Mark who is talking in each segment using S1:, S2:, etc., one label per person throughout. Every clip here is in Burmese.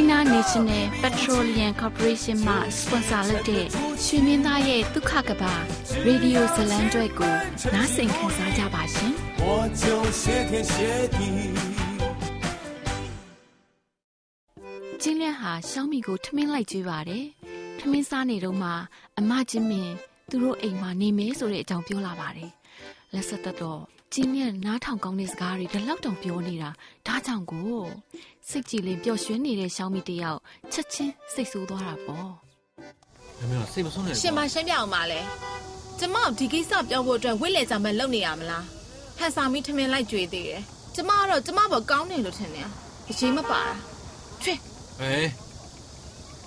S1: China National Petroleum Corporation မှ sponsor လုပ်တဲ့ရွှေမင်းသားရဲ့ဒုက္ခကဘာရေဒီယိုဇလံကျွဲကိုနားဆင်ခံစားကြပါရှင်။我就谢天谢地ကျင်းလက်ဟာရှောင်းမီကိုထမင်းလိုက်ကျွေးပါတယ်။ထမင်းစားနေတော့မှအမချင်းမင်းသူတို့အိမ်မှာနေမဲဆိုတဲ့အကြောင်းပြောလာပါတယ်။လက်ဆက်သက်တော့ ကျင်းလက်နားထောင်ကောင်းတဲ့စကားတွေဒီလောက်တောင်ပြောနေတာဒါကြောင့်ကိုစိတ်ကြည်လင်ပျော်ရွှင်နေတဲ့ရှောင်းမီတယောက်ချက်ချင်းစိတ်ဆိုးသွားတာပေါ့။
S2: မမေစိတ်မဆုံးနဲ့
S3: ရှင်မရှင်းပြအောင်ပါလေ။ကျမဒီကိစ္စပြောဖို့အတွက်ဝိလက်ကြမဲ့လုပ်နေရမလား။ဟန်ဆောင်မီထမင်းလိုက်ကြွေးသေးတယ်။ကျမကတော့ကျမဘောကောင်းတယ်လို့ထင်တယ်။အချိန်မပါတာ။ချွေ
S2: ဟဲ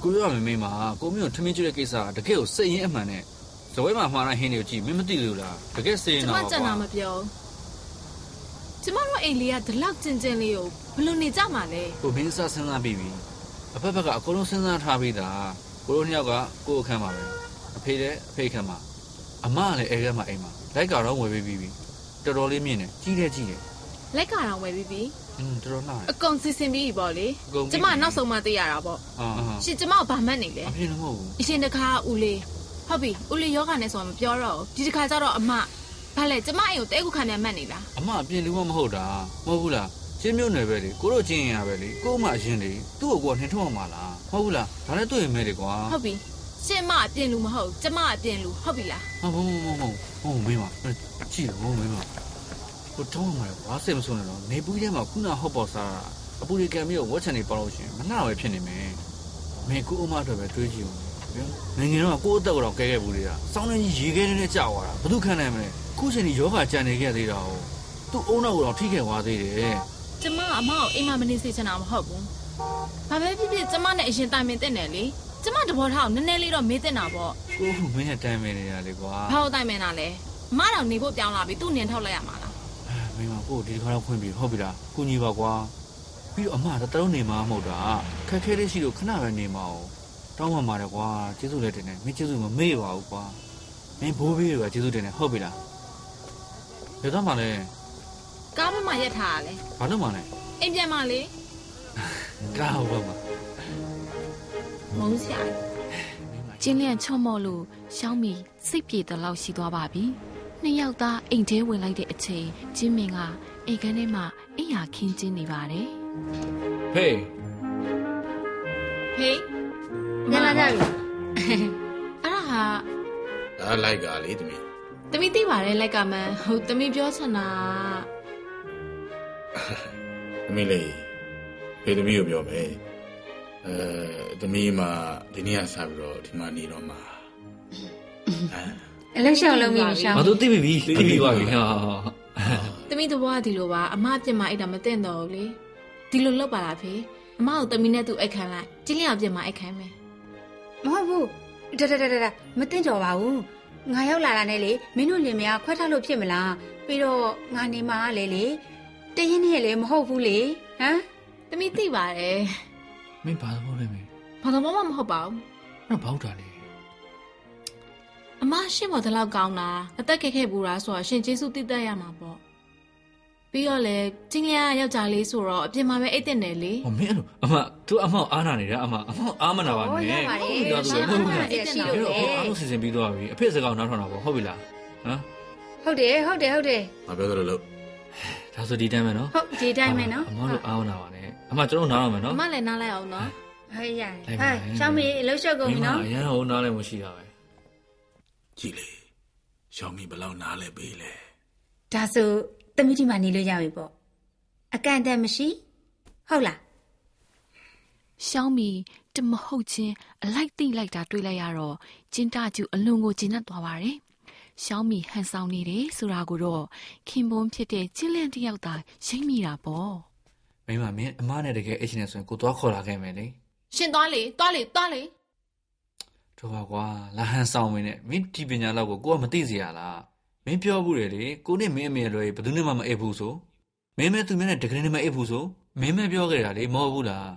S2: ကိုရမမေးမှာကိုမျိုးထမင်းကျွတဲ့ကိစ္စတကယ်ကိုစိတ်ရင်းအမှန်နဲ့ဇဝဲမှာမှားတဲ့ဟင်းတွေကိုကြည့်မင်းမသိလို့လားတကယ်စိတ်ရင်
S3: တော့ကျမကြံတာမပြော ကျမတို့အိမ်လေးကဒီလောက်ကျင်ကျင်လေးကိုဘယ်လိုနေကြမှာလဲ
S2: ကိုမင်းစစဉ်းစားပြီးပြီအဖက်ဖက်ကအကုန်လုံးစဉ်းစားထားပြီးသားကိုတို့နှစ်ယောက်ကကိုယ့်အခန်းမှာပဲအဖေတဲ့အဖေအခန်းမှာအမကလည်းအဲကမှာအိမ်မှာလိုက်ကတော့ဝယ်ပြီးပြီတော်တော်လေးမြင့်တယ်ကြီးတယ်ကြီးတယ်
S3: လက်ကတော့ဝယ်ပြီးပြီ
S2: อืมတော်တော်လှတယ်
S3: အကုန်စီစဉ်ပြီးပြီပေါ့လေကျမနောက်ဆုံးမှသိရတာပေါ့
S2: အာ
S3: ရှင်ကျမကဘာမှတ်နေလဲ
S2: အဖြစ်မဟုတ်ဘူး
S3: အရှင်တခါဦးလေးဟုတ်ပြီဦးလေးယောဂနဲ့ဆိုတာမပြောတော့ဒီတခါကျတော့အမ ဘာလဲကျမအိမ်ကိုတဲခုခံနေမှတ်နေလား
S2: အမအပြင်လူမမဟုတ်တာမဟုတ်ဘူးလားချင်းမြို့နယ်ပဲလေကိုတို့ချင်းရပဲလေကို့မအရင်လေသူ့ကိုကနှင်ထုတ်အောင်မလားမဟုတ်ဘူးလားဒါလည်းတွေ့ရမယ်လေကွာ
S3: ဟုတ်ပြီရှင်မအပြင်လူမဟုတ်ကျမအပြင်လူဟုတ်ပြီလား
S2: ဟုတ်ဟုတ်ဟုတ်ဟုတ်ဟုတ်မင်းမကြည့်တော့မင်းမကိုတောင်းမှာကွာစိတ်မဆိုးနဲ့တော့နေပူးထဲမှာခုနဟော့ပေါ်စားတာအပူရီကံပြီးတော့ဝက်ချန်နေပေါလို့ရှင်မနှပဲဖြစ်နေမယ်မင်းကိုအမအတွက်ပဲတွေးကြည့်ဦးနိုင်ငံတော့ကိုအသက်ကတော့ကဲခဲ့ဘူးလေကစောင်းနေကြီးရေခဲနဲ့ကြာသွားတာဘသူခံနိုင်မလဲ ခုချိန်ဒီယောဂကြံနေခဲ့သေးတာဟုတ်သူ့အုံနောက်ကတော့ထိခဲ့သွားသေးတယ်
S3: ကျမအမကိုအိမ်မှာမနေစေချင်တာမဟုတ်ဘူးဘာပဲဖြစ်ဖြစ်ကျမနဲ့အရင်တိုင်ပင်တဲ့နယ်လေကျမတဘောထားကိုနည်းနည်းလေးတော့မေးတဲ့တာပေါ့
S2: ကိုမင်းနဲ့တိုင်ပင်နေရလေကွာ
S3: ဘာလို့တိုင်ပင်တာလဲအမတော်နေဖို့ပြောင်းလာပြီသူ့နင်ထောက်လိုက်ရမှာလား
S2: မင်းကကိုဒီခါတော့ဖွင့်ပြီဟုတ်ပြီလားကုညီပါကွာပြီးတော့အမတတလုံးနေမှာမဟုတ်တာခက်ခဲလေးရှိလို့ခဏပဲနေမှာ哦တောင်းပန်ပါတယ်ကွာကျေးဇူးလည်းတင်တယ်မင်းကျေးဇူးမမေ့ပါဘူးကွာမင်းဘိုးဘေးတွေကကျေးဇူးတင်တယ်ဟုတ်ပြီလား ဘယ်တော့မှလဲ
S3: ကားမမရက်ထားရလဲ
S2: ဘာလို့မှလဲ
S3: အိမ်ပြန်မှလေ
S2: ကားဟုတ်ပါမှာ
S3: မုန်းစရာ
S1: ကျင်းလျန့်ချော့မော့လို့ရှောင်းမီစိတ်ပြေတဲ့လောက်ရှိသွားပါပြီနှစ်ယောက်သားအိမ်ထဲဝင်လိုက်တဲ့အချိန်ကျင်းမင်ကအိမ်ခန်းထဲမှာအိယာခင်းကျင်းနေပါတယ်
S2: ဟေး
S3: ဟေးညလာကြပြီအဲ့ဒါဟာ
S4: ဒါလိုက်ကလေတမီး
S3: တမီးသိပါတယ်လိုက်ကမှန်ဟုတ်တမီးပြောချင်တာ
S4: တမီးလေးဖေးတမီးကိုပြောမယ်အဲတမီးမှာဒီနေ့ကစပြီးတော့ဒီမှာနေတော့မှာ
S3: အလုံးရှောင်းလုံးမိမရှောင်း
S2: ဘာလို့သိပြီသိပြီပါပြီဟာ
S3: တမီးတဘွားဒီလိုပါအမအပြစ်မှအိတ်တာမသိတော့ဘူးလေဒီလိုလုပ်ပါလားဖေအမကိုတမီးနဲ့သူအိတ်ခံလိုက်ကျင်းလျောင်ပြစ်မှအိတ်ခံမယ်
S5: မဟုတ်ဘူးတတတတမသိကြပါဘူး ငါရောက်လာတာနဲ့လေမင်းတို့လင်မယားခွဲထားလို့ဖြစ်မလားပြီးတော့ငါနေမှာလေလေတရင်နဲ့လေမဟုတ်ဘူးလေဟမ်
S3: တမီးသိပါတယ်
S2: မင်းဘာလို့လဲမင်း
S3: ဘာလို့မှမဟုတ်ပါဘူး
S2: အဲ့ဘောက်တာလေ
S3: အအမရှင့်မော်တလောက်ကောင်းတာအသက်ခက်ခဲပူတာဆိုတော့ရှင်ကျေးဇူးတည်တတ်ရမှာပေါ့ ပြီးတော့လေချင်းလျာယောက်ျားလေးဆိုတော့အပြင်မှာပဲအိတ်တင်တယ်လေ
S2: ဟောမင်းအဲ့လိုအမသူအမောက်အားနာနေတာအမအမောက်အားမနာပါနဲ့
S5: ဟုတ်ရပါတယ်
S2: ဟုတ်ပြီလားသူ
S5: ရှင်
S2: ဟုတ်ပြီ
S5: အားနာ
S2: လား
S5: တယ်ရှိလို့
S2: အဲ့
S5: လေ
S2: တော့အားလုံးစီစဉ်ပြီးသွားပြီအဖေစကားကိုနားထောင်တာပေါ့ဟုတ်ပြီလားဟမ်
S5: ဟုတ်တယ်ဟုတ်တယ်ဟုတ်တယ်
S4: မပြောသလိုလို့
S2: ဒါဆိုဒီတိုင်းပဲနော်
S5: ဟုတ်ဒီတိုင်းပဲနော်
S2: အမောက်လို့အားမနာပါနဲ့အမကျွန်တော်နားတော့မယ်နော်
S3: အမလည်းနားလိုက်အောင်နော်
S5: ဟဲ့ရ
S2: လိုက်ပါ
S5: ဟဲ့ရှောင်းမေလှုပ်ရှက်ကုန်ပြီနော်
S2: အရန်ဟိုနားလည်းမရှိတာပဲ
S4: ကြည်လေရှောင်းမီဘယ်လောက်နားလဲပေးလဲ
S5: ဒါဆို သမီးဒီမှာနေလို့ရပြီပေါ့အကန့်အသတ်မရှိဟုတ်လား
S1: ရှောင်းမီတမဟုတ်ချင်းအလိုက်သိလိုက်တာတွေ့လိုက်ရတော့ကျင်းတကျူအလွန်ကိုကျဉ်တ်သွားပါတယ်ရှောင်းမီဟန်ဆောင်နေတယ်ဆိုတာကိုတော့ခင်ပွန်းဖြစ်တဲ့ကျင်းလန့်တစ်ယောက်သာရိပ်မိတာပေါ့
S2: မိမမင်းအမနဲ့တကယ်အိတ်ရှင်နေဆိုရင်ကိုသွားခေါ်လာခဲ့မယ်လေ
S3: ရှင်သွားလေသွားလေသွားလေ
S2: တို့ပါကွာလာဟန်ဆောင်မင်းနဲ့မင်းဒီပညာလောက်ကိုကိုကမသိစေရလား မင်းပြောဘူးလေလေကိုနဲ့မင်းအမေလွယ်ဘယ်သူနဲ့မှမအိပ်ဘူးဆိုမင်းမဲသူမဲနဲ့တကယ်နဲ့မအိပ်ဘူးဆိုမင်းမဲပြောခဲ့တာလေမဟုတ်ဘူးလား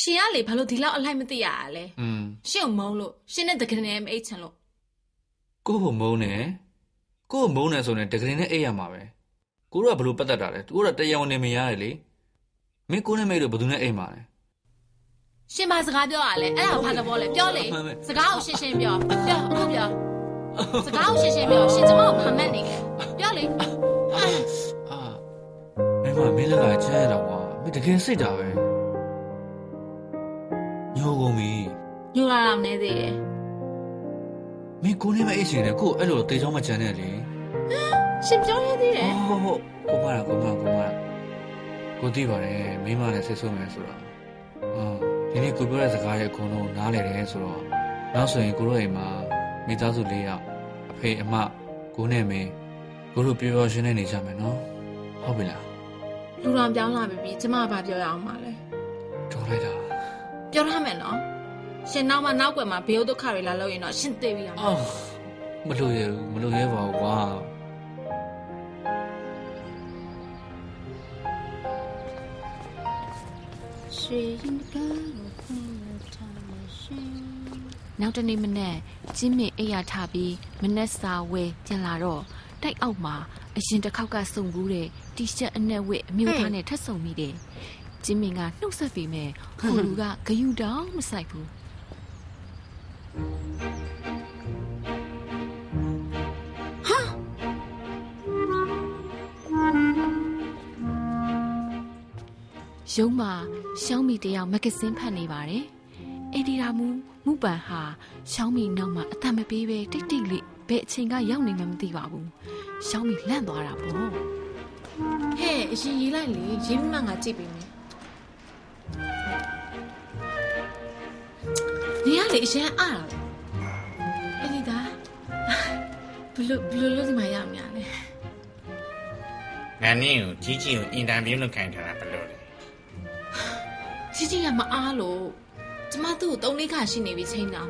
S3: ရှင်ကလေဘာလို့ဒီလောက်အလိုက်မသိရတာလဲ
S2: อืม
S3: ရှင်ကိုမုန်းလို့ရှင်နဲ့တကယ်နဲ့မအိတ်ချင်လို့
S2: ကို့ကိုမုန်းတယ်ကို့ကိုမုန်းတယ်ဆိုရင်တကယ်နဲ့အိပ်ရမှာပဲကိုတို့ကဘလို့ပတ်သက်တာလဲသူတို့ကတရားဝင်နေမရတယ်လေမင်းကိုနဲ့မိတ်လို့ဘယ်သူနဲ့အိပ်မှာလဲ
S3: ရှင်မစကားပြောရလဲအဲ့ဒါကိုဘာတဘောလဲပြောလေ
S2: မှန်ပဲ
S3: စကားကိုရှင်းရှင်းပြောပြောအခုပြော စကားကိုရှင်းရှင်းပြောရှင်ကျမကိုဖမ်းမက်နေတယ်ပြောလေ
S2: အာမင်းမမင်းလက်ကချဲတော့ကွာမင်းတကယ်စိတ်တာပဲညိုကုန်ပြီ
S3: ညူလာတော့နေသေးတယ်
S2: မင်းကိုနဲ့မအိပ်ရှင်တယ်ကို့အဲ့လိုတေချောင်းမချမ်းနဲ့လေ
S3: ရှင်ပြောရသေးတယ်
S2: ဟုတ်ဟုတ်ကိုမလာကိုမကိုမကိုသိပါတယ်မိမလည်းဆိတ်ဆိုးမယ်ဆိုတော့ဟုတ်ဒီနေ့ကိုပြောတဲ့စကားရဲ့အကုန်လုံးနားလည်တယ်ဆိုတော့နောက်ဆိုရင်ကိုတို့အိမ်မှာမိသားစု၄ယောက်အ ဖေအမကိုနဲ့မင်းကိုတို့ပြောပြောရှင်းနေနေကြမယ်နော်ဟုတ်ပြီလား
S3: လူတော်ပြောင်းလာပြီကျမကဘာပြောရအောင်မလဲ
S2: တော်လိုက်တာ
S3: ပြောရမယ်နော်ရှင်နောက်မှနောက်ွယ်မှာဘေးဒုက္ခတွေလာလို့ရင်တော့ရှင်သိပြီရမှာ
S2: အော်မလို့ရဘူးမလို့ရပါဘူးကွာ
S5: ရွှေရင်ကားကိုဖွင့်ရထားမယ်ရှင်
S1: နောက်တနေ့မနက်ကျင်းမင်အိပ်ရထပြီးမနက်စာဝဲပြန်လာတော့တိုက်အောက်မှာအရင်တစ်ခေါက်ကစုံဘူးတဲ့တီရှပ်အနက်ဝတ်အမျိုးသားနဲ့ထပ်ဆုံမိတယ်ကျင်းမင်ကနှုတ်ဆက်ပြီးမဲ့ဟိုလူကဂယုတောင်မဆိုင်ဘူးရုံးမှာရှောင်းမီတယောက်မဂ္ဂဇင်းဖတ်နေပါတယ်။ အဒီရာမူမူပန်ဟာရှောင်းမီနောက်မှာအသက်မပေးပဲတိတ်တိတ်လေးဘယ်အချိန်ကရောက်နေမှမသိပါဘူး။ရှောင်းမီလန့်သွားတာပေါ့
S3: ဟဲ့အရင်ရေးလိုက်လေရင်းမငါကြည့်ပြီမယ်နေရလေအရင်အားအဲ့ဒီဒါဘလို့ဘလို့လို့ဒီမှာရမှာလဲ
S6: ငါနင်းကိုကြီးကြီးကိုအင်တာဗျူးလုပ်ခိုင်းထားတာဘယ်လိုလဲ
S3: ကြီးကြီးကမအားလို့ ကျမသူ့ကိုသုံးလေးခါရှိနေပြီချိန်တာ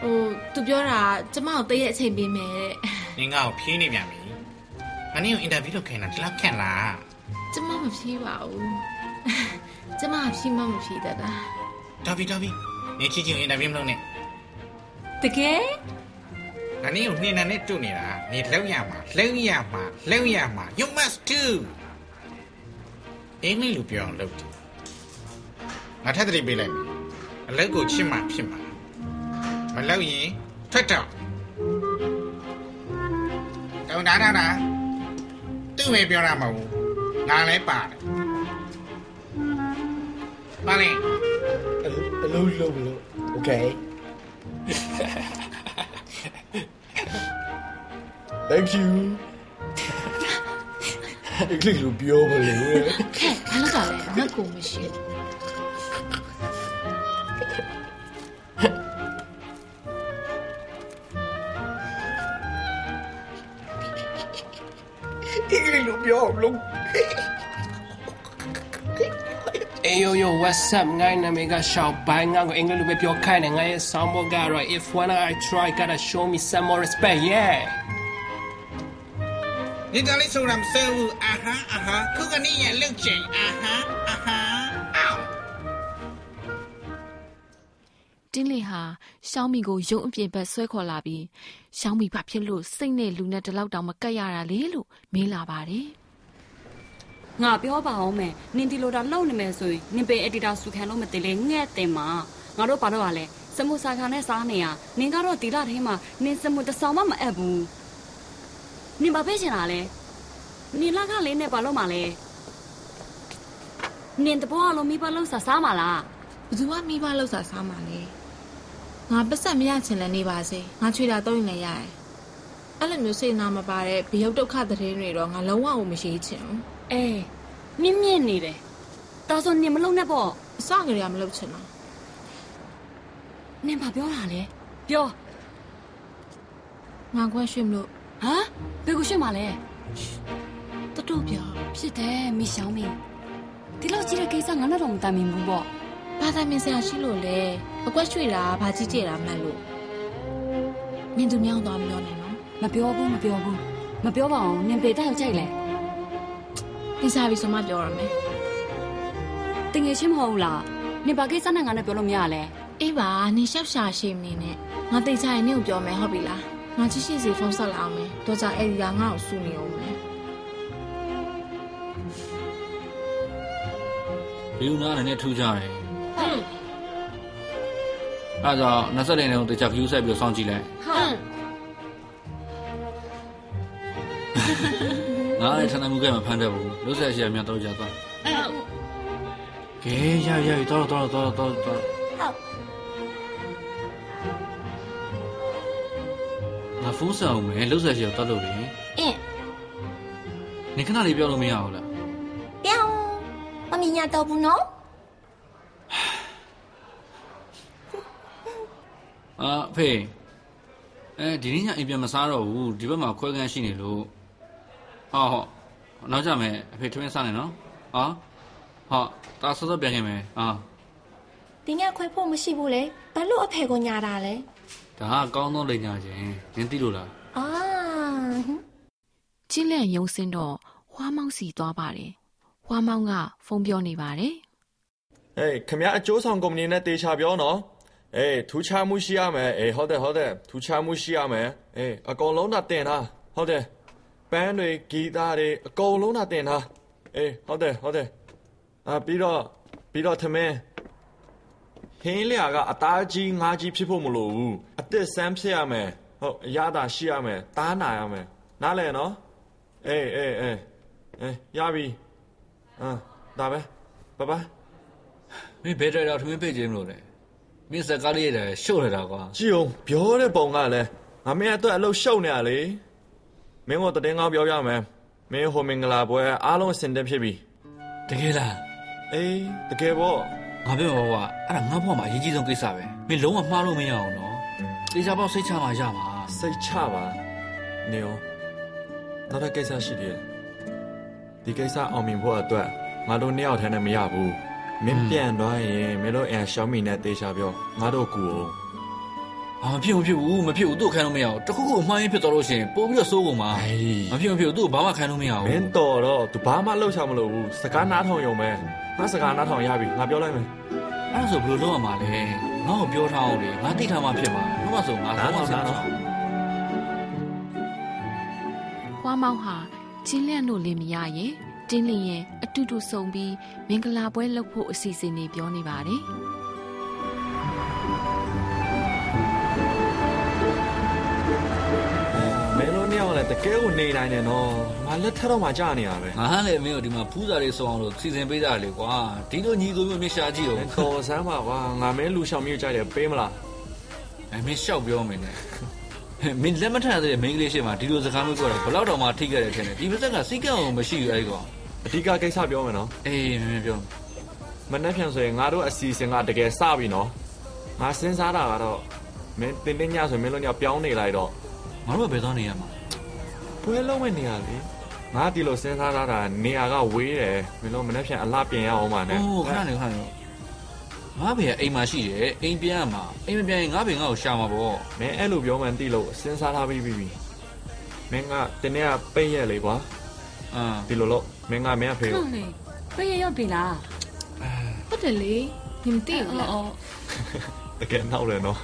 S3: ဟိုသူပြောတာကျမကိုတရက်အချိန်ပေးမယ်တဲ့
S6: နင်းငါ့ကိုဖြေးနေပြန်ပြီငါနင်းကိုအင်တာဗျူးလုပ်ခိုင်းတာဒီလောက်ခက်လား
S3: ကျမမဖြေးပါဘူးကျမဖြေးမှမဖြေးတတ်တာ
S6: တော်ပြီတော်ပြီနင်းကြီးကြီးကိုအင်တာဗျူးမလုပ်နဲ့
S3: တကယ်
S6: ငါနင်းကိုနှင်းနဲ့နဲ့တွေ့နေတာနေလောက်ရမှာလောက်ရမှာလောက်ရမှာ you must do အင်းလေးလိုပြောအောင်လုပ်တယ်ငါထပ်တတိပေးလိုက်မယ် အလုပ်ကိုချစ်မှဖြစ်မှာမလုပ်ရင်ထွက်တော့တောင်းတာတာတာသူ့မေပြောတာမဟုတ်ဘူးငါလည်းပါတယ်ပါလေ
S7: အလုံးလုံးလို့ okay thank you အကလေးလိုပြောပါလေ
S3: ခဲဘာလို့ကလဲငါကိုမရှိဘူး
S7: ကလေးလိုပြောလို့
S8: Hey yo yo what's up ငိုင်းနာမည်ကရှောက်ဘိုင်းငါကိုအင်္ဂလိပ်လိုပဲပြောခိုင်းတယ်ငါရဲ့ soundboard ကတော့ if when I try gotta show me some more respect yeah
S6: ဒီကလေးဆိုတာမစဲဘူးအာဟာအာဟာခုကနေရလုတ်ချင်အာဟာ
S1: တင်းလင်ဟာရှောင်းမီကိုရုံအပြင်ဘက်ဆွဲခေါ်လာပြီးရှောင်းမီဘာဖြစ်လို့စိတ်နဲ့လူနဲ့တလောက်တောင်မကတ်ရတာလေလို့မေးလာပါတယ်
S9: ငါပြောပါအောင်မယ်နင်ဒီလိုတာလှုပ်နေမယ်ဆိုရင်နင်ပေအက်ဒီတာစုခံလို့မတည်လေငဲ့တင်မှာငါတို့ဘာလို့ ਆ လဲစမှုစာခံနဲ့စားနေရနင်ကတော့ဒီလထဲမှာနင်စမှုတစ်ဆောင်မှမအပ်ဘူးနင်ဘာပဲချင်တာလဲနင်လကလေးနဲ့ဘာလို့မှလဲနင်တဘောအလုံးမိဘလုံးစားစားမလား
S3: ဘယ်သူမှမိဘလောက်စားစားမှာလဲ ငါပတ်ဆက်မရချင်လည်းနေပါစေငါချွေတာတော့ရင်လည်းရတယ်အဲ့လိုမျိုးစိတ်နာမပါတဲ့ဘယုတ်ဒုက္ခသတင်းတွေတော့ငါလုံးဝကိုမရှိချင်ဘူး
S9: အေးမြင့်မြင့်နေတယ်ဒါဆိုနင်မလုံးနဲ့ပေါ့
S3: အစကတည်းကမလုပ်ချင်တော့
S9: နင်ဘာပြောတာလဲပြော
S3: ငါခွဲရွှေ့မလို့
S9: ဟမ်ဘယ်ကိုရှိမှလဲ
S3: တတူပြော
S9: ဖြစ်တယ်မိရှောင်းမင်းဒီလောက်ကြီးတဲ့ကိစ္စငါနဲ့တော့မတိုင်မင်ဘူးပေါ့
S3: ဘာသာမင်ဆရာရှိလို့လဲအကွက်ရွှေ့တာဘာကြီးကျယ်တာမှတ်လို့နင်သူမြောင်းသွားမပြောနဲ့နော်
S9: မပြောဘူးမပြောဘူးမပြောပါအောင်နင်ပေတက်ရောက်ကြိုက်လဲ
S3: ဒီစားပြီးဆိုမှပြောရမယ်
S9: တငယ်ချင်းမဟုတ်ဘူးလားနင်ဘာကိစ္စနဲ့ငါနဲ့ပြောလို့မရလဲ
S3: အေးပါနင်ရှောက်ရှာရှိမနေနဲ့ငါတိတ်ချရင်နင့်ကိုပြောမယ်ဟုတ်ပြီလားငါချစ်ရှိစီဖုန်းဆက်လာအောင်မယ်တော့ကြအဲ့ဒီကငါ့ကိုစူနေအောင်မယ်
S2: ဒီလူနာနဲ့နဲ့ထူးကြတယ် အဲ့ဒါကြောင့်20လိန်နဲ့တခြား view ဆက်ပြီးတော့စောင့်ကြည့်လိုက်
S9: ဟုတ်
S2: ငါလည်းထန်ထန်မှုကမဖမ်းတတ်ဘူးလွတ်ဆက်ရှိရများတော့ကြသွားကဲရရရတော့တော့တော့တော့တော့ငါဖုန်းဆောင်မယ်လွတ်ဆက်ရှိတော့တော့လို့လေ
S10: အင်း
S2: နေခဏလေးပြောလို့မရဘူးလား
S10: ပြောင်းမမညာတော့ဘူးနော်
S2: အာအဖေအဲဒီနေ့ညအိမ်ပြန်မစားတော့ဘူးဒီဘက်မှာခွဲခန်းရှိနေလို့ဟောဟောနောက်ကြမယ်အဖေထမင်းစားနေနော်ဟာဟောတာစောစောပြန်ခင်မယ်ဟာ
S10: ဒီညခွဲဖို့မရှိဘူးလေဘာလို့အဖေကိုညာတာလဲ
S2: ဒါကအကောင်းဆုံးလိန်ညာခြင်းနင်းသိလို့လား
S10: အာဟင်
S1: ကျင်းလန့်ယုံစင်းတော့ဝါမောင်စီသွားပါတယ်ဝါမောင်ကဖုန်းပြောနေပါတယ်
S7: ဟေးခမရအကျိုးဆောင်ကုမ္ပဏီနဲ့တေချာပြောနော် အေးထူးခြားမှုရှိရမယ်အေးဟုတ်တယ်ဟုတ်တယ်ထူးခြားမှုရှိရမယ်အေးအကုန်လုံးသာတင်ထားဟုတ်တယ်ပန်းတွေဂီတာတွေအကုန်လုံးသာတင်ထားအေးဟုတ်တယ်ဟုတ်တယ်အာပြီးတော့ပြီးတော့သမင်းဟင်းလျာကအသားကြီးငါးကြီးဖြစ်ဖို့မလိုဘူးအစ်စ်ဆန်းဖြစ်ရမယ်ဟုတ်အရသာရှိရမယ်တားနာရမယ်နားလဲနော်အေးအေးအေးအေးရပြီအာဒါပဲဘိုင်ဘိုင်
S2: မင်းဘယ်တိုင်တော့ထမင်းပိတ်ခြင်းမလို့လဲ မင်းစကားလေးရတယ်ရှုပ်နေတာကွာ
S7: ကြည့်အောင်ပြောတဲ့ပုံကလည်းငါမင်းအတွက်အလုပ်ရှုပ်နေရလေမင်းကတည်ငောင်းပြောပြမယ်မင်းဟိုမင်္ဂလာပွဲအားလုံးအဆင်သင့်ဖြစ်ပြီ
S2: တကယ်လား
S7: အေးတကယ်ပေါ့
S2: ငါပြောမှာကွာအဲ့ဒါငါဘွားမှာအရေးကြီးဆုံးကိစ္စပဲမင်းလုံးဝမှားလို့မရအောင်နော်တေချာပေါက်စိတ်ချမှရမှာ
S7: စိတ်ချပါနေအောင်နောက်တစ်ကိစ္စရှိသေးတယ်ဒီကိစ္စအောင်မြင်ဖို့အတွက်ငါတို့နှစ်ယောက်တည်းနဲ့မရဘူး မင်းပြန်သွားရင်မင်းတို့အန်ရှောင်းမီနဲ့တေချာပြောငါတို့ကူအောင်
S2: အာမဖြစ်ဘူးမဖြစ်ဘူးမဖြစ်ဘူးသူ့ခိုင်းလို့မရအောင်တခုခုအမှားရင်းဖြစ်သွားလို့ရှိရင်ပို့ပြီးတော့စိုးကုန်ပါ
S7: အေး
S2: မဖြစ်ဘူးမဖြစ်ဘူးသူ့ကိုဘာမှခိုင်းလို့မရဘူး
S7: မင်းတော်တော့သူဘာမှလှုပ်ချမလို့ဘူးစကားနားထောင်ရုံပဲငါစကားနားထောင်ရပြီငါပြောလိုက်မယ်
S2: အဲ့ဒါဆိုဘယ်လိုလုပ်ရမှာလဲငါ့ကိုပြောထားအောင်လေငါသိထားမှဖြစ်မှာဘာမှဆိုငါ
S7: နား
S2: ဘာမှ
S7: ထောင်
S2: ဆက်
S7: နား
S2: မ
S7: ထောင်
S1: ဝါမောင်ဟာကျင်းလန့်လို့လင်မရရင် တင်းလင်းရဲ့အတူတူဆုံပြီးမင်္ဂလာပွဲလုပ်ဖို့အစီအစဉ်တွေပြောနေပါတယ်
S7: မင်းတို့နှစ်ယောက်လည်းတကယ်ကိုနေနိုင်တယ်နော်ငါလက်ထက်တော့မှကြာနေရပဲ
S2: ငါဟန်လေမင်းတို့ဒီမှာဖူးစာလေးစုံအောင်လို့စီစဉ်ပေးတာလေကွာဒီလိုညီကိုမျိုးမြရှာကြည့်
S7: မ
S2: အောင်
S7: င်းတော်စမ်းပါကွာငါမင်းလူရှောင်မျိုးကြိုက်တယ်ပေးမလား
S2: အဲမင်းရှောက်ပြောမင်းနဲ့ မင်းလက်မထက်တဲ့မိန်းကလေးရှိမှဒီလိုစကားမျိုးပြောတာဘယ်တော့တော့မှထိခဲ့တယ်ထင်တယ်ဒီပါဇက်ကစိတ်ကအောင်မရှိဘူးအဲ့ဒီကောင်
S7: အဓိကကိစ္စပြောမယ်နော်
S2: အေးမင်းမင်းပြော
S7: မနှက်ဖြန်ဆိုရင်ငါတို့အစီအစဉ်ကတကယ်စပြီနော်ငါစဉ်းစားတာကတော့မင်းတင်းတင်းညဆိုရင်မင်းတို့ညောင်ပြောင်းနေလိုက်တော့
S2: ငါတို့ကဘယ်သွားနေရမှာ
S7: ပွဲလုံးမဲ့နေရလေငါဒီလိုစဉ်းစားထားတာနေရာကဝေးတယ်မင်းတို့မနှက်ဖြန်အလှပြင်ရအောင်ပါနဲ့
S2: အိုးခဏနေခဏနေ ငါဖေကအိမ်မှာရှိတယ်အိမ်ပြန်ရမှာအိမ်မပြန်ရင်ငါဖေငါ့ကိုရှာမှာပေါ့
S7: မင်းအဲ့လိုပြောမှန်းသိလို့စဉ်းစားထားပြီးပြီမင်းကတင်းနေ့ကပိတ်ရက်လေကွာ
S2: အမ်
S7: ဒီလိုလို့မင်းကမင်းအဖေကို
S9: ဟုတ်လေပြည့်ရရောက်ပြီလား
S3: ဟုတ်တယ်လေနင်မသိဘူးလား
S9: အော်
S7: တကယ်နောက်တယ်နော်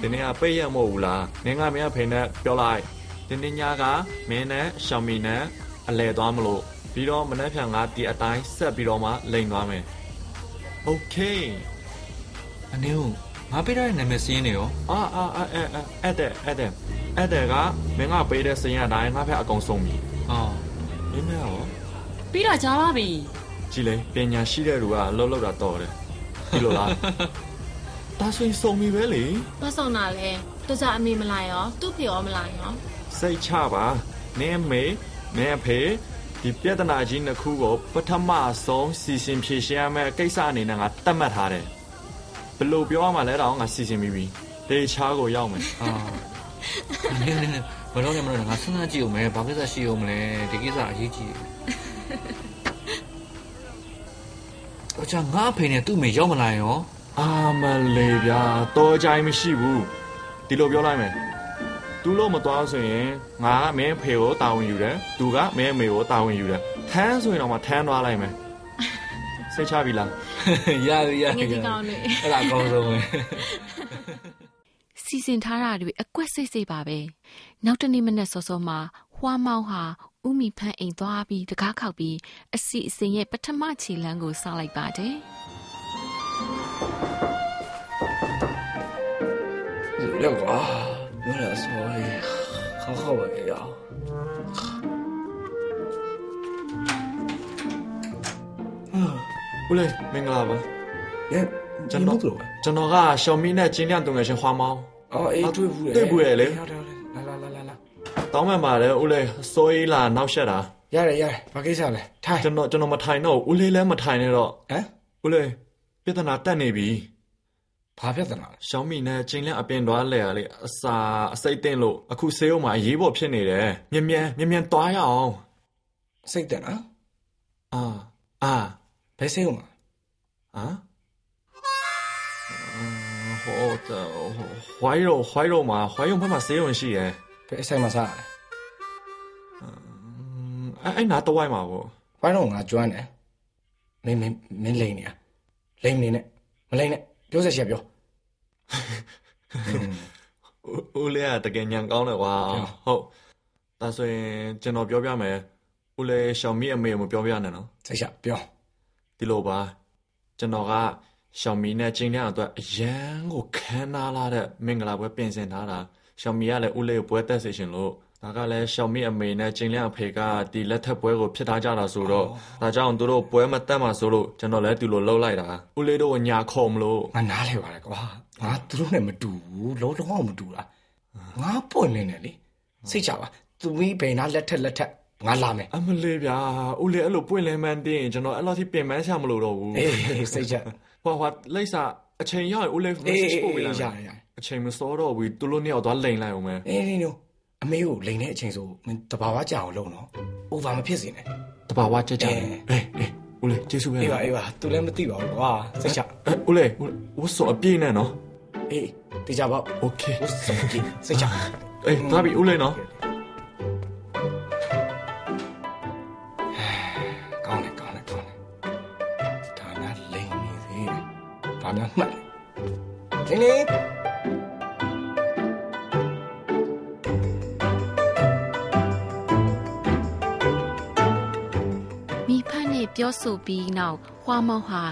S7: ဒီနေ့ကပိတ်ရမဟုတ်ဘူးလားနင်းကမင်းကဖိနဲ့ပြောလိုက်ဒီနေ့ညကမင်းနဲ့ရှောင်မီနဲ့အလဲသွားမလို့ပြီးတော့မနေ့ဖြန်ကဒီအတိုင်းဆက်ပြီးတော့မှလိန်သွားမယ် โอเค
S2: အနေကိုငါပေးထားတဲ့နာမည်စင်းနေရော
S7: အာအာအာအဲ့အဲ့တဲ့အဲ့တဲ့အဲ့တဲ့ကမင်းကပေးတဲ့စင်ရအတိုင်းငါဖက်အကုန်ဆုံးပြီ
S2: အော်
S7: မင်းနဲ့ရော
S9: ပြီးတော့ကြားပါပြီ
S7: ကြည်လေပညာရှိတဲ့လူကအလုပ်လုပ်တာတော်တယ်ဒီလိုလားဒါဆိုရင်စုံပြီပဲလေ
S3: ဘာဆောင်တာလဲတကြအမေမလာရောသူ့ဖေရောမလာရော
S7: စိတ်ချပါနင်းအမေနင်းအဖေ ဒီပြဿနာကြီးနှစ်ခုကိုပထမဆုံးစီစဉ်ဖြေရှင်းရမယ့်ကိစ္စအနေနဲ့ငါတတ်မှတ်ထားတယ်ဘယ်လိုပြောရမှာလဲတော့ငါစီစဉ်ပြီးပြီတေချာကိုရောက်မယ်
S2: အော်အနေနဲ့ဘယ်တော့မှမလို့ငါစဉ်းစားကြည့်ဦးမယ်ဘာကိစ္စရှိဦးမလဲဒီကိစ္စအရေးကြီးတယ်အချာငါအဖေနဲ့သူ့မေရောက်မလာရော
S7: အာမလေးဗျာတော်ကြိုင်မရှိဘူးဒီလိုပြောလိုက်မယ် သူလို့မသွားဆိုရင်ငါကမင်းဖေကိုတာဝန်ယူတယ်သူကမင်းအမေကိုတာဝန်ယူတယ်ထမ်းဆိုရင်တော့မှထမ်းသွားလိုက်မယ်စိတ်ချပြီလား
S2: ရရရ
S3: ရဒီကောင်းလေး
S2: အဲ့ဒါကောင်းဆုံးပဲ
S1: စီစဉ်ထားတာတွေအကွက်စိတ်စိတ်ပါပဲနောက်တနေ့မနေ့စောစောမှာဟွာမောင်ဟာဥမီဖန်းအိမ်သွားပြီးတကားခောက်ပြီးအစီအစဉ်ရဲ့ပထမခြေလမ်းကိုစလိုက်ပါတယ်
S8: လောက်ပါ 有点所以好好我也要。
S7: ဦးလေးမင်္ဂလာပါ
S8: 耶，
S7: ကျွန်
S8: 你
S7: တော်
S8: 不走呗？
S7: ကျွန်တော်ကရှောင်းမီနဲ့ကျင်းလျံတုံငယ်ချင်းဟွာမောင်း
S8: 哦，哎，对不嘞？
S7: 对不嘞嘞
S8: 好的好的，来来来来来，
S7: တောင်းမှန်ပါတယ်ဦးလေးစိုးရီလာနောက်ဆက်တာ
S8: 呀嘞呀嘞，把给下来，抬
S7: ကျွ。န်တော်ကျွန်တော်မထိုင်တော့ဦးလေးလည်းမထိုင်နဲ့တော့
S8: 哎，
S7: ဦးလေးပြဿနာတက်နေပြီ
S8: ဘာပြဿနာလဲ
S7: ရှောင်းမီနဲ့ချိန်လန့်အပင်သွားလဲရလေအစာအစိတ်တင်လို့အခုဆေးရုံမှာအရေးပေါ်ဖြစ်နေတယ်မြန်မြန်မြန်မြန်သွားရအောင်
S8: စိတ်တင်နော်
S7: အာအာ
S8: ဘယ်ဆေးရုံမှာ
S7: ဟမ်ဟိုတော့ဟွိုင်းရောဟွိုင်းရောမှာဟွိုင်းရောဘက်မှာဆေးရုံရှိရယ်
S8: ဘယ်အဆိုင်မှာစားရလဲ
S7: အဲအဲ့နာတော့ဝိုင်းမှာပေါ့
S8: ဟွိုင်းရောငါကျွမ်းတယ်မင်းမင်းမင်းလိန်နေရလိန်နေနဲ့မလိန်နဲ့ပြောစရာရှိရပြော
S7: ဦးလေးကတကယ်ညံကောင်းတယ်ကွာဟုတ်ဒါဆိုရင်ကျွန်တော်ပြောပြမယ်ဦးလေးရှောင်မီအမေကိုပြောပြနေနော်
S8: ဆက်ရပြော
S7: ဒီလိုပါကျွန်တော်ကရှောင်မီနဲ့ချင်းတဲ့အတွက်အရန်ကိုခမ်းနားလာတဲ့မင်္ဂလာပွဲပြင်ဆင်ထားတာရှောင်မီကလည်းဦးလေးကိုပွဲတက်စေရှင်လို့ ဒါကလည်းရှောင်းမီအမေနဲ့ကျင်းလျအဖေကဒီလက်ထက်ပွဲကိုဖြစ်ထားကြတာဆိုတော့ဒါကြောင့်သူတို့ပွဲမတက်မှာဆိုလို့ကျွန်တော်လည်းဒီလိုလှုပ်လိုက်တာဦးလေးတို့ကညာခုံမလို့
S8: ငါနားလဲပါလေကွာငါသူတို့နဲ့မတူဘူးလုံးလုံးမတူတာငါပွင့်လင်းတယ်လေစိတ်ချပါသူမီးဘယ်နာလက်ထက်လက်ထက်ငါလာမယ်
S7: အမလေးဗျာဦးလေးအဲ့လိုပွင့်လင်းမှန်းတင်းကျွန်တော်အဲ့လိုထိပြင်ပန်းဆရာမလို့တော့ဘူး
S8: အေးစိတ်ချ
S7: ဟွာဟွာလိမ့်စာအချိန်ရောက်ရင်ဦးလေး
S8: အေး
S7: message
S8: အေး
S7: ပို့ပေး
S8: အေး
S7: လိုက်
S8: ရ
S7: မယ်
S8: ရရ
S7: အချိန်မစောတော့ဘူးသူတို့နှစ်ယောက်သွားလိန်လိုက်အောင်မယ်
S8: အေးနေနို အမေကိုလိန်တဲ့အချိန်ဆိုမင်းတဘာဝကြအောင်လုပ်နော် over မဖြစ်စေနဲ့
S7: တဘာဝကြကြ
S8: အေး
S7: အေးဦးလေးကျေးဇူးပဲ
S8: အေးပါအေးပါ तू လည်းမသိပါဘူးကွာစိတ်ချ
S7: ဦးလေးဝတ်စော်အပြည့်နဲ့နော်
S8: အေးတေချာပေါ့
S7: okay
S8: ဝတ်စော်အပြည့်စိတ်ချ
S7: အေးသွားပြီဦးလေးနော်
S8: ကောင်းတယ်ကောင်းတယ်ကောင်းတယ်ဒါများလိန်နေသေးတယ်ဒါများမှတ်လိန်
S1: လေး ဆိုပြီးနောက်ဟွာမောင်ဟာ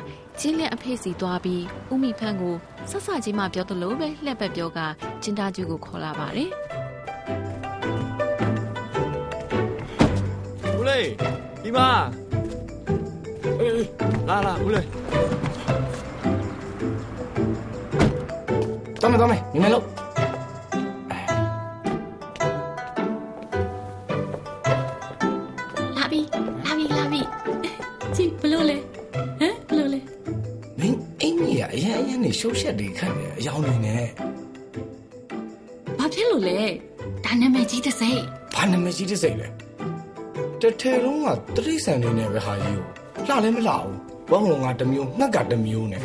S1: ကျင်းလက်အဖေစီသွားပြီးဥမိဖန်းကိုဆက်ဆချင်းမှပြောသလိုပဲလှက်ပတ်ပြောကကျင်းသားကျူကိုခေါ်လာပါတယ်
S7: ဦးလေးဒီမှာ
S8: အေး
S7: လာလာဦးလေး
S8: တော်မယ်တော်မယ်ညီမလို့
S9: လာ
S8: ရှုပ်ရှက်တွေခန့်နေအယောင်နေနဲ့
S9: ဘာဖြစ်လို့လဲဒါနာမည်ကြီးတစ်စိတ်
S8: ဘာနာမည်ကြီးတစ်စိတ်လဲတထဲလုံးကတရိษံနေနဲ့ပဲဟာကြီးကိုလှလည်းမလှဘူးဘောင်းလုံးကတစ်မျိုးငှက်ကတစ်မျိုးနဲ့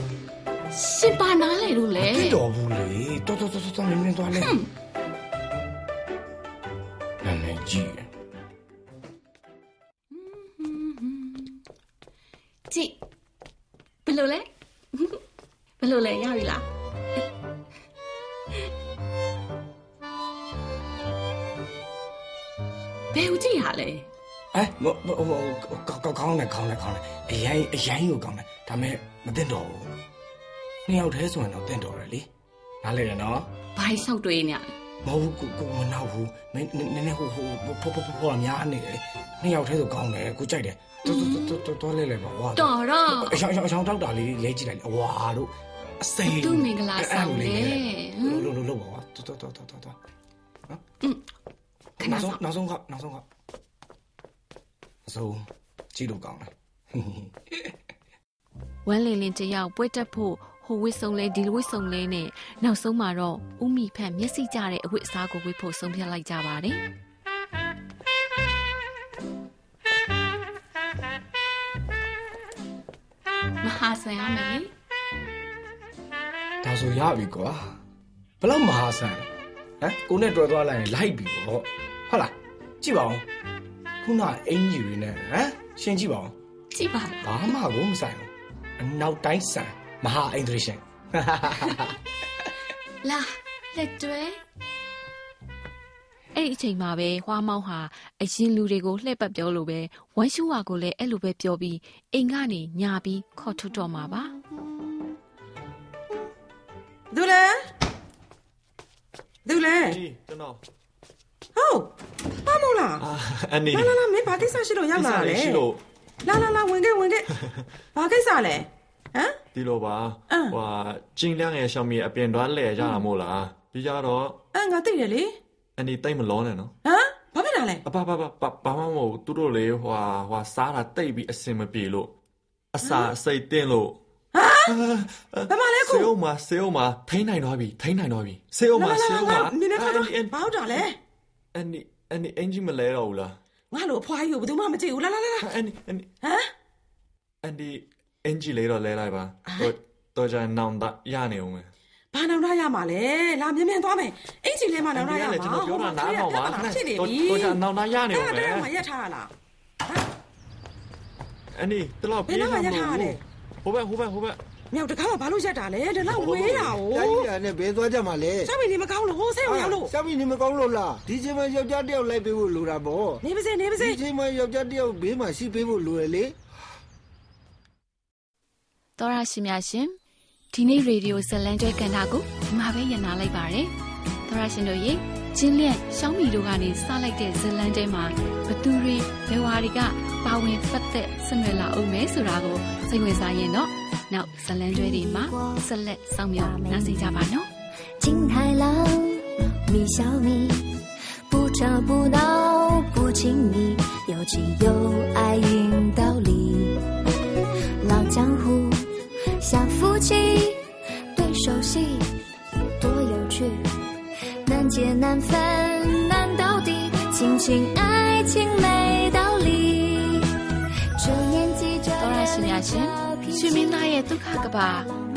S9: ရှင်ပါနားလေလို့လဲ
S8: ပြတော်ဘူးလေတော်တော်တော်တော်မင်းမင်းသွားလဲနာမည်ကြီး
S9: ကြည့်ဘလို့လဲဘလို့လဲရပြီလား ဘယ်ဦးကြည့်ရလဲ
S8: အဲဟိုဟိုဟိုကောင်းကောင်းနဲ့ကောင်းနဲ့ကောင်းနဲ့အရင်အရင်ကိုကောင်းနဲ့ဒါမဲ့မတင်တော့ဘူးနှစ်ယောက်တည်းဆိုရင်တော့တင်တော့တယ်လေနားလေရနော်
S9: ဘာလျှောက်တွေးနေရလဲ
S8: မဟုတ်ဘူးကိုကိုမနောက်ဘူးမင်းနည်းနည်းဟိုဟိုဖောဖောဖောများနေတယ်နှစ်ယောက်တည်းဆိုကောင်းတယ်ကိုကြိုက်တယ်တော်တော်တော်တော်လေးလေးပါဝါ
S9: တော်တော့
S8: အယောင်အယောင်အယောင်တောက်တာလေးလဲကြည့်လိုက်လေအဝါတို့အစိမ်း
S9: သူ့မင်္ဂလာဆောင်လေဟမ်
S8: လို့လို့လို့ပါဝါတော်တော်တော်တော်တော်နော်
S9: อืมခဏ
S8: နောက်
S9: စော
S8: ဆုံးနောက်ဆုံးကနောက်ဆုံးကအဆုံးကြည့်လို့ကောင်းတယ်
S1: ဝမ်းလင်းလင်းတယောက်ပွဲတက်ဖို့ဟိုဝစ်ဆုံလဲဒီဝစ်ဆုံလဲနဲ့နောက်ဆုံးမှာတော့ဥမိဖက်မျက်စိကျတဲ့အဝတ်အစားကိုဝတ်ဖို့ဆုံးဖြတ်လိုက်ကြပါတယ်မဟာဆန်ရမယ်လေ
S8: ဒါဆိုရပြီကွာဘလောက်မဟာဆန်ဟမ်ကိုနဲ့တွေ့သွားလိုက်ရင်လိုက်ပြီပေါ့ ဟုတ်လားကြည့်ပါဦးခုနအင်ကြီးတွေနဲ့ဟမ်ရှင်းကြည့်ပါဦး
S9: ကြည့်ပါလား
S8: ဘာမှကိုမဆိုင်ဘူးအနောက်တိုင်းဆန်မဟာအင်္ဂလိပ်ရှင်
S1: လာလက်တွဲအဲ့ဒီအချိန်မှာပဲဟွာမောင်းဟာအရင်လူတွေကိုလှည့်ပတ်ပြောလို့ပဲဝမ်ရှူဝါကိုလည်းအဲ့လိုပဲပြောပြီးအိမ်ကနေညာပြီးခေါ်ထုတ်တော့မှာပါ
S11: ဒူလဲဒူလဲ
S7: အေးကျွန်တော်
S11: ဟုတ်ပါမို့လား
S7: အာအန်နီ
S11: လာလာလာမင်းဘာကိစ္စရှိလို့ရောက်လာတာလဲ
S7: ရှိလို့
S11: လာလာလာဝင်ခဲ့ဝင်ခဲ့ဘာကိစ္စလဲဟမ်
S7: ဒီလိုပါ
S11: အင်း
S7: ဟွာကျင်းလျငယ်ရှောင်းမီအပြင်တွားလဲကြတာမို့လားဒီကြတော့
S11: အဲငါသိတယ်လေ
S7: အန်နီတိတ်မလောနဲ့နော်
S11: ဟမ်ဘာဖြစ်တာလဲ
S7: အပပပပဘာမှမဟုတ်ဘူးသူတို့လေဟွာဟွာစားတာတိတ်ပြီးအစင်မပြေလို့အစာအစိတ်တင်းလို့
S11: ဘာမှလဲကို
S7: ဆေးအောင်မဆေးအောင်မထိန်းနိုင်တော့ပြီထိန်းနိုင်တော့ပြီဆေးအောင်မ
S11: လာလာ
S7: ဆေးအောင်မ
S11: လာနင်းနေတော့
S7: အန်နီ
S11: ဘာဟုတ်တာလဲ
S7: အန်နီအန်နီအင်ဂျီမလဲတော့ဘူးလား
S11: ငါ့လိုအဖွားကြီးကိုဘယ်သူမှမကြည့်ဘူးလာလာလာလာ
S7: အန်နီအန်နီ
S11: ဟမ်
S7: အန်ဒီအင်ဂျီလေးတော့လဲလိုက်ပါတော့တော့ကြနောင်တရနေအောင်မယ်
S11: ဘာနောင်ရရမှာလဲလာမြင်မြင်သွားမယ်အင်ကြီးလေးမှနောင်ရရမှာ
S7: ကျွန်တော်ပြောတာနားထောင်ပါခဏ
S11: ဖြစ်နေ
S7: တော့
S11: ပြီ
S7: တော့ကြနောင်တရနေအောင်
S11: အဲ့
S7: မယ်
S11: ဒါမှရက်ထားရလား
S7: အန်ဒီတလောက်ပြေး
S11: ဘယ်
S7: လာ
S11: တော့မှ
S7: မ
S11: ရထားရလဲ
S7: လို့ဟိုဘက်ဟိုဘက်ဟိုဘက်
S11: မြောက်တကားကဘာလို့ရက်တာလဲဒီလောက်ဝေးတာ哦
S12: တာကြီးရနဲ့ဘယ်သွားကြမှာလဲ
S11: စမီနေမကောင်းလို့ဟိုးဆေးကိုရောက်လို့
S12: စမီနေမကောင်းလို့လားဒီချိန်မှာယောက်ျားတစ်ယောက်လိုက်ပေးဖို့လိုတာပေါ့
S11: နေပါစေနေပါစေ
S12: ဒီချိန်မှာယောက်ျားတစ်ယောက်ဘေးမှာရှိပေးဖို့လိုရလေ
S1: တော်ရရှိများရှင်ဒီနေ့ရေဒီယိုဇလန်ကျွဲကန်တာကိုဒီမှာပဲညနာလိုက်ပါတယ်တော်ရရှင်တို့ရေကျင်းလျက်ရှောင်းမီတို့ကနေစလိုက်တဲ့ဇလန်ကျွဲမှာဘသူတွေဘယ်ဝါတွေကပါဝင်ပတ်သက်ဆက်နွယ်လာအောင်မဲဆိုတာကိုစိတ်ဝင်စားရင်တော့ နောက်ဇလန်ကျွဲတွေမှာဆက်လက်ဆောင်မြောက်နားဆင်ကြပါနော်
S13: 金太郎，米小米，不吵不闹不亲密，有情有爱引道理。老江湖，小夫妻，对手戏，多有趣，难解难分难到底，亲情爱情没道理。这年纪这
S1: တော်ရရှိများရှင် ရှင်မင်းသားရဲ့ဒုက္ခကဘာ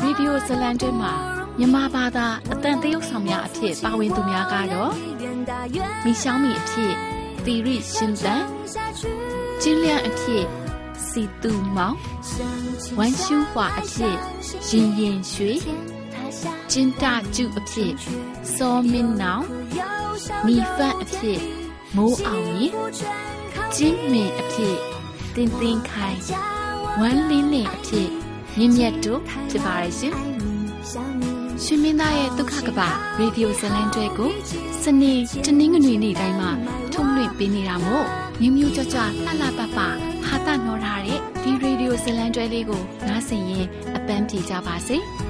S1: ရေဒီယိုဇလန်ကျွဲမှာမြမဘာသာအတန်တရုတ်ဆောင်များအဖြစ်ပါဝင်သူများကတော့မိရှောင်းမီအဖြစ်သီရိရှင်တန်ကျင်းလျန်အဖြစ်စီတူမောင်ဝမ်ရှူဟွာအဖြစ်ရင်ရင်ရွှေကျင်းတကျုအဖြစ်စောမင်းနောင်မိဖတ်အဖြစ်မိုးအောင်ရင်ကျင်းမင်အဖြစ်တင်းတင်းခိုင် ဝမ်းလင်းလင်းအဖြစ်မြင့်မြတ်တို့ဖြစ်ပါရဲ့ရှင်ရှင်မင်းသားရဲ့ဒုက္ခကပရေဒီယိုဇလန်တွဲကိုစနေတနင်္ဂနွေနေ့တိုင်းမှာထုတ်လွှင့်ပေးနေတာမို့မြူးမြူးကြွကြွလှလှပပဟာတာနော်ထားတဲ့ဒီရေဒီယိုဇလန်တွဲလေးကိုနားဆင်ရင်အပန်းပြေကြပါစေ။